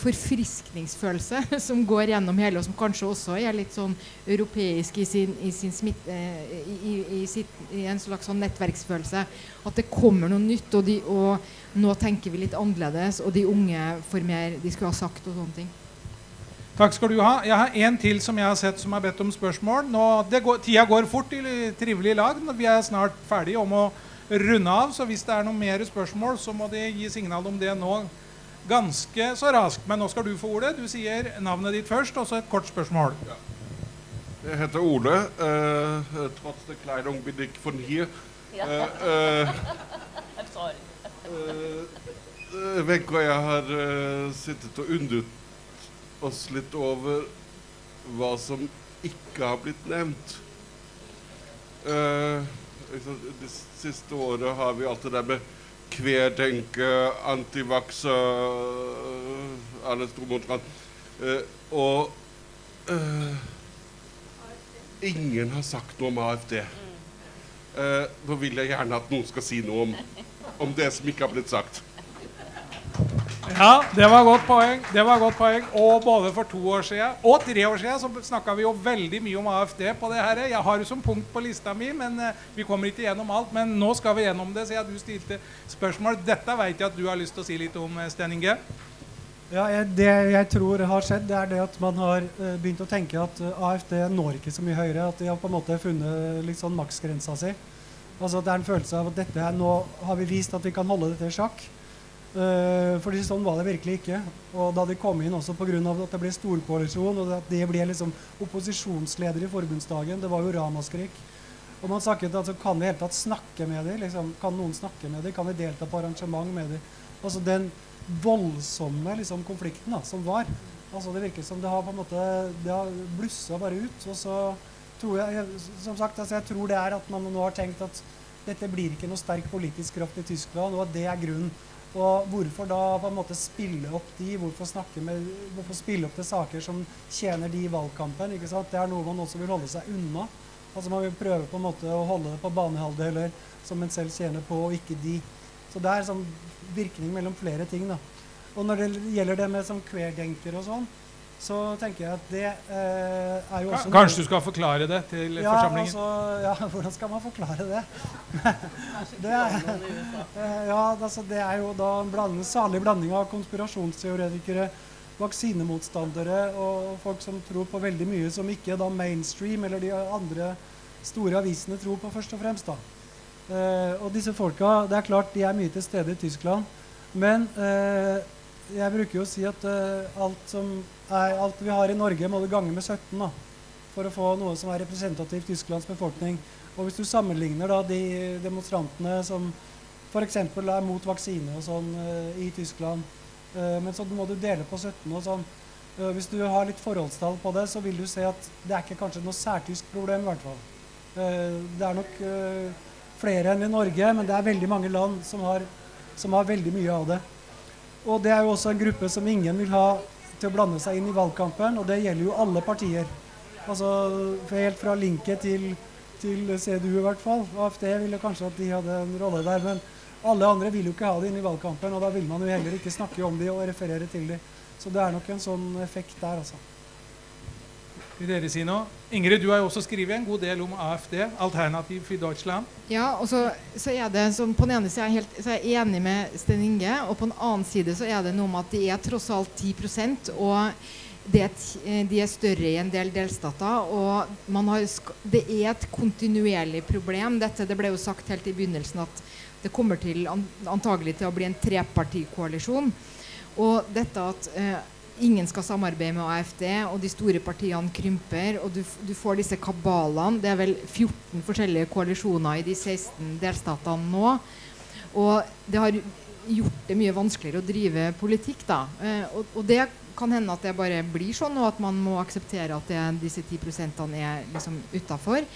forfriskningsfølelse [LAUGHS] som går gjennom hele, og som kanskje også er litt sånn europeisk i, sin, i, sin smitt, eh, i, i, sitt, en slags sånn nettverksfølelse. At det kommer noe nytt, og, de, og nå tenker vi litt annerledes, og de unge får mer de skulle ha sagt og sånne ting. Takk skal du ha. Jeg har en til som jeg har sett som har bedt om spørsmål. Nå, går, tida går fort i trivelige lag. Vi er snart ferdige om å runde av. Så hvis det er noen mer spørsmål, så må de gi signal om det nå ganske så raskt. Men nå skal du få ordet. Du sier navnet ditt først, og så et kort spørsmål. Ja. Jeg heter Ole. Uh, trots det Kleidung bin ich von hier. Ja. Uh, uh, Wenche jeg har sittet og undret oss litt over hva som ikke har blitt nevnt. Uh, de siste året har vi alt det der med kvedenke, antivakse uh, Alle sto mot hverandre. Uh, og uh, ingen har sagt noe om AFD. Uh, nå vil jeg gjerne at noen skal si noe om, om det som ikke har blitt sagt. Ja, det var godt poeng. Det var godt poeng. Og både for to år siden og tre år siden så snakka vi jo veldig mye om AFD på det her. Jeg har det som punkt på lista mi, men uh, vi kommer ikke gjennom alt. Men nå skal vi gjennom det, siden du stilte spørsmål. Dette vet jeg at du har lyst til å si litt om, eh, Sten Inge. Ja, Det jeg tror har skjedd, det er det at man har uh, begynt å tenke at AFD når ikke så mye høyere. At de har på en måte funnet sånn maksgrensa si. Altså Det er en følelse av at dette her, nå har vi vist at vi kan holde dette i sjakk. Uh, fordi sånn var det virkelig ikke. Og da de kom inn også pga. at det ble storkoalisjon, og at de ble liksom opposisjonsleder i forbundsdagen, det var jo ramaskrik. Og man snakket altså, Kan vi i hele tatt snakke med dem? Liksom, kan noen snakke med dem? Kan vi delta på arrangement med dem? Altså den voldsomme liksom, konflikten da, som var. Altså Det virker som det har på en måte Det har blussa bare ut. Og så tror jeg som sagt, altså jeg tror det er at man nå har tenkt at dette blir ikke noe sterk politisk kraft i Tyskland, og at det er grunnen. Og hvorfor da på en måte spille opp de, hvorfor, med, hvorfor spille opp til saker som tjener de i valgkampen? ikke sant? Det er noe man også vil holde seg unna. Altså Man vil prøve på en måte å holde det på banehalvdeler som en selv tjener på, og ikke de. Så det er sånn virkning mellom flere ting. da. Og når det gjelder det med sånn queerdenker og sånn, så tenker jeg at det eh, er jo også Kanskje du skal forklare det til ja, forsamlingen? Altså, ja, [LAUGHS] hvordan skal man forklare det? det, er, [LAUGHS] eh, ja, altså, det er jo da en blanding, salig blanding av konspirasjonsteoretikere, vaksinemotstandere og folk som tror på veldig mye som ikke da mainstream eller de andre store avisene tror på, først og fremst. da. Uh, og disse folka, det er klart de er mye til stede i Tyskland. Men uh, jeg bruker jo å si at uh, alt, er, alt, vi har i Norge, må du gange med 17 da, for å få noe som er representativt Tysklands befolkning. Og hvis du sammenligner da de demonstrantene som f.eks. er mot vaksine og sånn i Tyskland, men så må du dele på 17 og sånn. hvis du har litt forholdstall på det, så vil du se at det er ikke kanskje noe særtysk problem i hvert fall. det er nok flere enn i Norge, men det er veldig mange land som har, som har veldig mye av det. Og det er jo også en gruppe som ingen vil ha til å blande seg inn i valgkampen, og det gjelder jo alle partier. Altså Helt fra Linke til, til CDU i hvert fall. AFD ville kanskje at de hadde en rolle der, men alle andre vil jo ikke ha det inn i valgkampen, og da vil man jo heller ikke snakke om de og referere til de. Så det er nok en sånn effekt der, altså. Dere si noe? Ingrid, du har jo også skrevet en god del om AFD, Alternativ for Deutschland. Ja, og så, så er det som På den ene siden helt, så er jeg enig med Sten Inge, og på den annen side så er det noe med at de er tross alt 10% og det, de er større i en del delstater. Og har, det er et kontinuerlig problem. Dette det ble jo sagt helt i begynnelsen at det kommer til antagelig til å bli en trepartikoalisjon. Og dette at eh, ingen skal samarbeide med AFD, og de store partiene krymper. Og du, du, får disse kabalene. Det er vel 14 forskjellige koalisjoner i de 16 delstatene nå. Og det har gjort det mye vanskeligere å drive politikk. da. Eh, og, og, det kan hende at det bare blir sånn, og at man må akseptere at det, disse 10% er liksom utafor.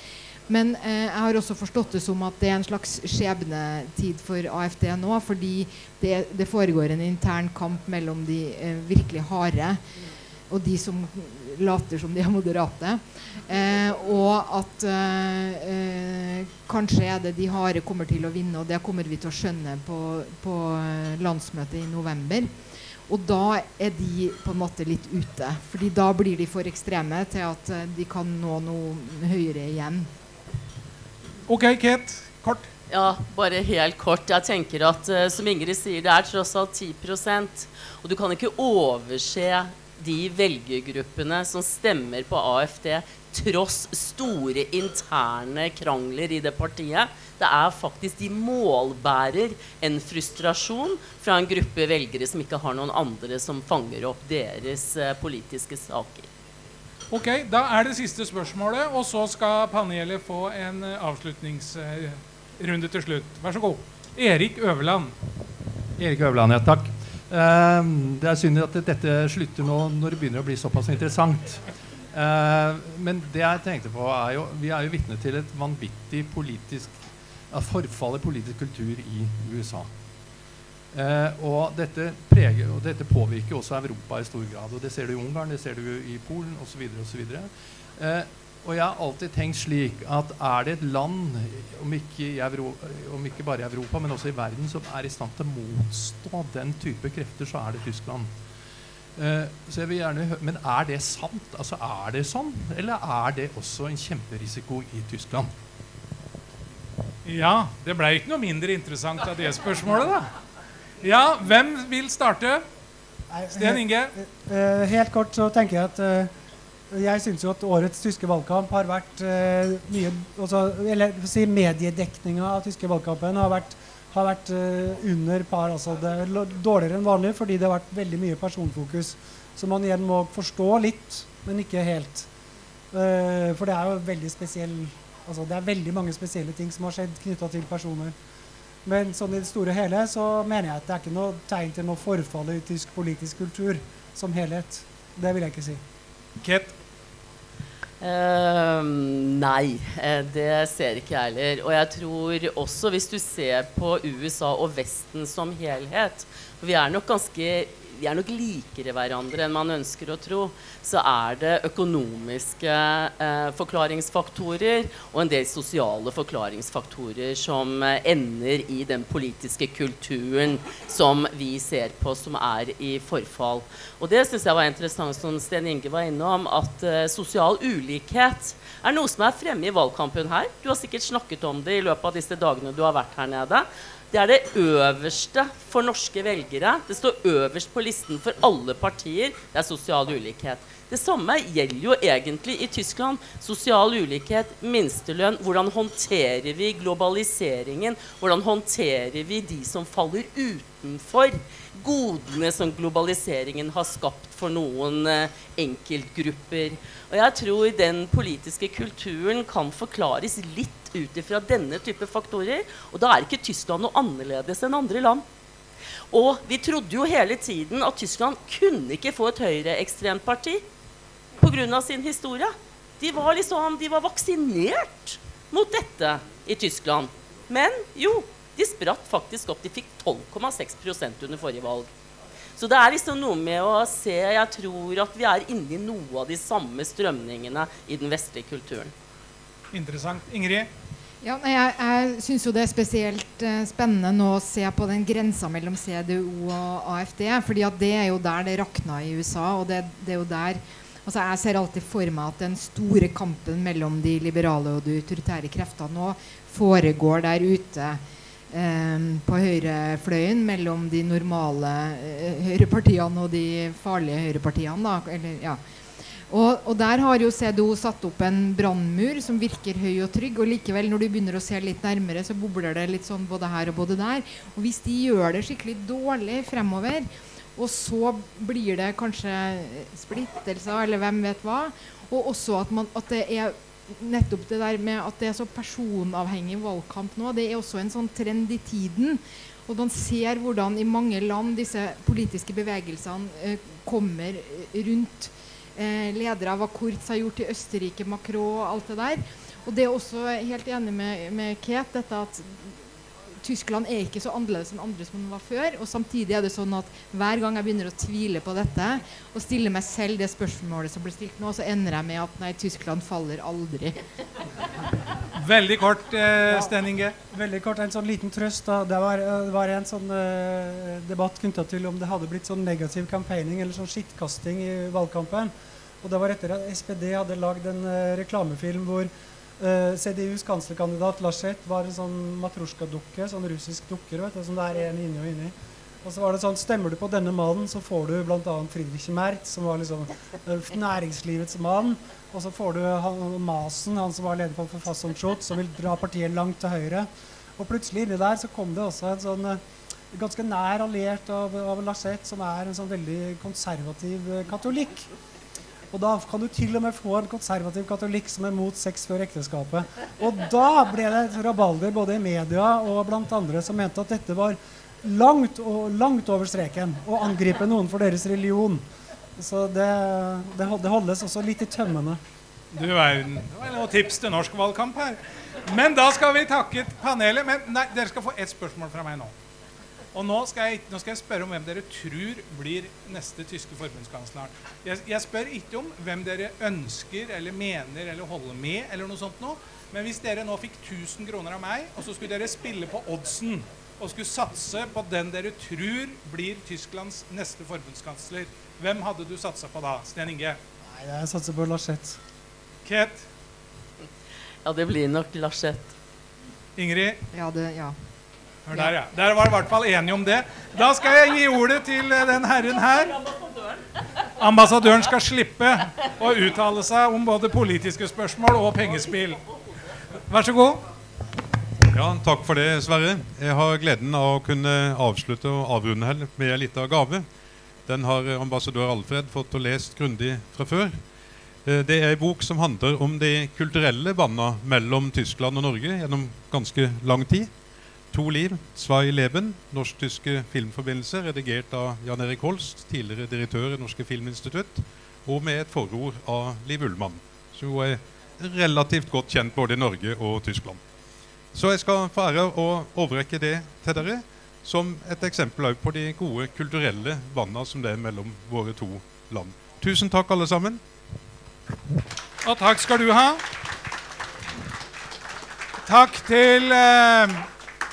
Men eh, jeg har også forstått det som at det er en slags skjebnetid for AFD nå. Fordi det, det foregår en intern kamp mellom de eh, virkelig harde og de som later som de er moderate. Eh, og at eh, eh, kanskje er det de harde kommer til å vinne, og det kommer vi til å skjønne på, på eh, landsmøtet i november. Og da er de på en måte litt ute. fordi da blir de for ekstreme til at de kan nå noe høyere igjen. OK, Kate. Kort. Ja, bare helt kort. Jeg tenker at uh, som Ingrid sier, det er tross alt 10% Og du kan ikke overse de velgergruppene som stemmer på AFD tross store interne krangler i det partiet. Det er faktisk De målbærer en frustrasjon fra en gruppe velgere som ikke har noen andre som fanger opp deres uh, politiske saker. Ok, Da er det siste spørsmålet, og så skal panelet få en eh, avslutningsrunde til slutt. Vær så god. Erik Øverland. Erik Øverland, ja. Takk. Uh, det er synd at dette slutter nå når det begynner å bli såpass interessant. Uh, men det jeg tenkte på er jo Vi er jo vitne til et vanvittig politisk forfall i politisk kultur i USA. Eh, og, dette preger, og dette påvirker også Europa i stor grad. og Det ser du i Ungarn, det ser du i Polen osv. Eh, og jeg har alltid tenkt slik at er det et land, om ikke, om ikke, bare i Europa, men også i verden, som er i stand til å motstå den type krefter, så er det Tyskland. Eh, så jeg vil gjerne høre, Men er det sant? Altså Er det sånn? Eller er det også en kjemperisiko i Tyskland? Ja, det ble ikke noe mindre interessant av det spørsmålet, da. Ja, hvem vil starte? Sten Inge? Eh, helt kort så tenker jeg at eh, jeg syns jo at årets tyske valgkamp har vært uh, mye også, Eller si mediedekninga av tyske valgkampen har vært, har vært uh, under par. Altså det er dårligere enn vanlig fordi det har vært veldig mye personfokus. Så man igjen må forstå litt, men ikke helt. Uh, for det er jo veldig spesiell Altså det er veldig mange spesielle ting som har skjedd knytta til personer. Men sånn i det store og hele så mener jeg at det er ikke noe tegn til noe forfall i tysk politisk kultur som helhet. Det vil jeg ikke si. Ket? Uh, nei, eh, det ser ikke jeg heller. Og jeg tror også, hvis du ser på USA og Vesten som helhet For vi er nok ganske vi er nok likere hverandre enn man ønsker å tro. Så er det økonomiske eh, forklaringsfaktorer og en del sosiale forklaringsfaktorer som eh, ender i den politiske kulturen som vi ser på som er i forfall. Og det syns jeg var interessant, som Sten Inge var innom, at eh, sosial ulikhet er noe som er fremme i valgkampen her. Du har sikkert snakket om det i løpet av disse dagene du har vært her nede. Det er det øverste for norske velgere. Det står øverst på listen for alle partier. Det er sosial ulikhet. Det samme gjelder jo egentlig i Tyskland. Sosial ulikhet, minstelønn. Hvordan håndterer vi globaliseringen? Hvordan håndterer vi de som faller utenfor godene som globaliseringen har skapt for noen eh, enkeltgrupper? Og jeg tror den politiske kulturen kan forklares litt ut ifra denne type faktorer. Og da er ikke Tyskland noe annerledes enn andre land. Og vi trodde jo hele tiden at Tyskland kunne ikke få et høyreekstremt parti pga. sin historie. De var liksom, de var vaksinert mot dette i Tyskland. Men jo, de spratt faktisk opp. De fikk 12,6% under forrige valg. Så det er liksom noe med å se Jeg tror at vi er inne i noe av de samme strømningene i den vestlige kulturen. Interessant. Ingrid? Ja, jeg jeg syns jo det er spesielt eh, spennende nå å se på den grensa mellom CDU og AFD. fordi at det er jo der det rakna i USA. og det, det er jo der altså Jeg ser alltid for meg at den store kampen mellom de liberale og de autoritære kreftene nå foregår der ute eh, på høyrefløyen mellom de normale eh, høyrepartiene og de farlige høyrepartiene. da, eller ja og, og der har jo CDO satt opp en brannmur som virker høy og trygg. Og likevel, når du begynner å se litt nærmere, så bobler det litt sånn både her og både der. Og hvis de gjør det skikkelig dårlig fremover, og så blir det kanskje splittelser, eller hvem vet hva, og også at, man, at det er nettopp det der med at det er så personavhengig valgkamp nå, det er også en sånn trend i tiden. Og man ser hvordan i mange land disse politiske bevegelsene eh, kommer rundt eh, ledere av hva Kurz har gjort i Østerrike, Macron og alt det der. Og det er også helt enig med, med Kate, dette at Tyskland er ikke så annerledes enn andre som den var før. Og samtidig er det sånn at hver gang jeg begynner å tvile på dette, og stiller meg selv det spørsmålet som blir stilt nå, så ender jeg med at nei, Tyskland faller aldri. [LAUGHS] Veldig kort, eh, Sten Inge. Veldig kort, En sånn liten trøst. da. Det var, det var en sånn eh, debatt knytta til om det hadde blitt sånn negativ campaigning eller sånn skittkasting i valgkampen. Og Det var etter at SPD hadde lagd en eh, reklamefilm hvor eh, CDUs kanslerkandidat Laschet var en sånn matrosjka-dukke, sånn russisk dukker, vet du, som det er en inni og inni. Og så var det sånn, Stemmer du på denne mannen, så får du bl.a. Friedrich Merz, som var liksom eh, næringslivets mann. Og så får du han, Masen, han som var leder for Verfassungsschutz, som vil dra partiet langt til høyre. Og plutselig inni der så kom det også en sånn eh, ganske nær alliert av, av Laschet, som er en sånn veldig konservativ katolikk. Og da kan du til og med få en konservativ katolikk som er mot sex før ekteskapet. Og da ble det et rabalder både i media og blant andre som mente at dette var langt, og, langt over streken å angripe noen for deres religion. Så det, det, det holdes også litt i tømmene. Du verden. Det var noen tips til norsk valgkamp her. Men da skal vi takke panelet. Men nei, dere skal få ett spørsmål fra meg nå. Og nå skal, jeg, nå skal jeg spørre om hvem dere tror blir neste tyske forbundskansler. Jeg, jeg spør ikke om hvem dere ønsker eller mener eller holder med, eller noe sånt noe. Men hvis dere nå fikk 1000 kroner av meg, og så skulle dere spille på oddsen og skulle satse på den dere tror blir Tysklands neste forbundskansler, hvem hadde du satsa på da? Sten Inge? Nei, jeg satser på Laschet. Ket? Ja, det blir nok Laschet. Ingrid? Ja, det, ja. Hør Der, ja. Der var i hvert fall enige om det. Da skal jeg gi ordet til eh, den herren her. Ambassadøren skal slippe å uttale seg om både politiske spørsmål og pengespill. Vær så god. Ja, Takk for det, Sverre. Jeg har gleden av å kunne avslutte og avrunde her med en liten gave. Den har ambassadør Alfred fått og lest grundig fra før. Eh, Det er en bok som handler om de kulturelle båndene mellom Tyskland og Norge gjennom ganske lang tid. To liv, Zwei Leben, norsk-tyske filmforbindelser, redigert av Jan Erik Holst, tidligere direktør i Norske Filminstitutt, og med et forord av Liv Ullmann, som jo er relativt godt kjent både i Norge og Tyskland. Så jeg skal få ære å overrekke det til dere som et eksempel på de gode kulturelle båndene som det er mellom våre to land. Tusen takk, alle sammen. Og takk skal du ha. Takk til, eh,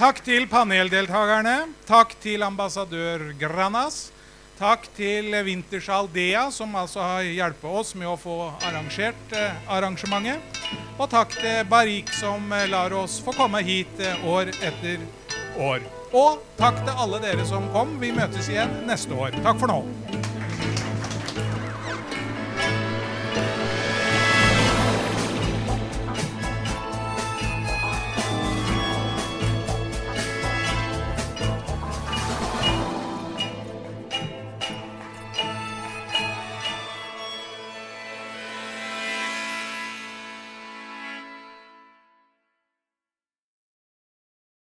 takk til paneldeltakerne. Takk til ambassadør Granas. Takk til Wintershall Dea, som altså har hjulpet oss med å få arrangert eh, arrangementet. Og takk til Barik, som eh, lar oss få komme hit eh, år etter år. Og takk til alle dere som kom. Vi møtes igjen neste år. Takk for nå.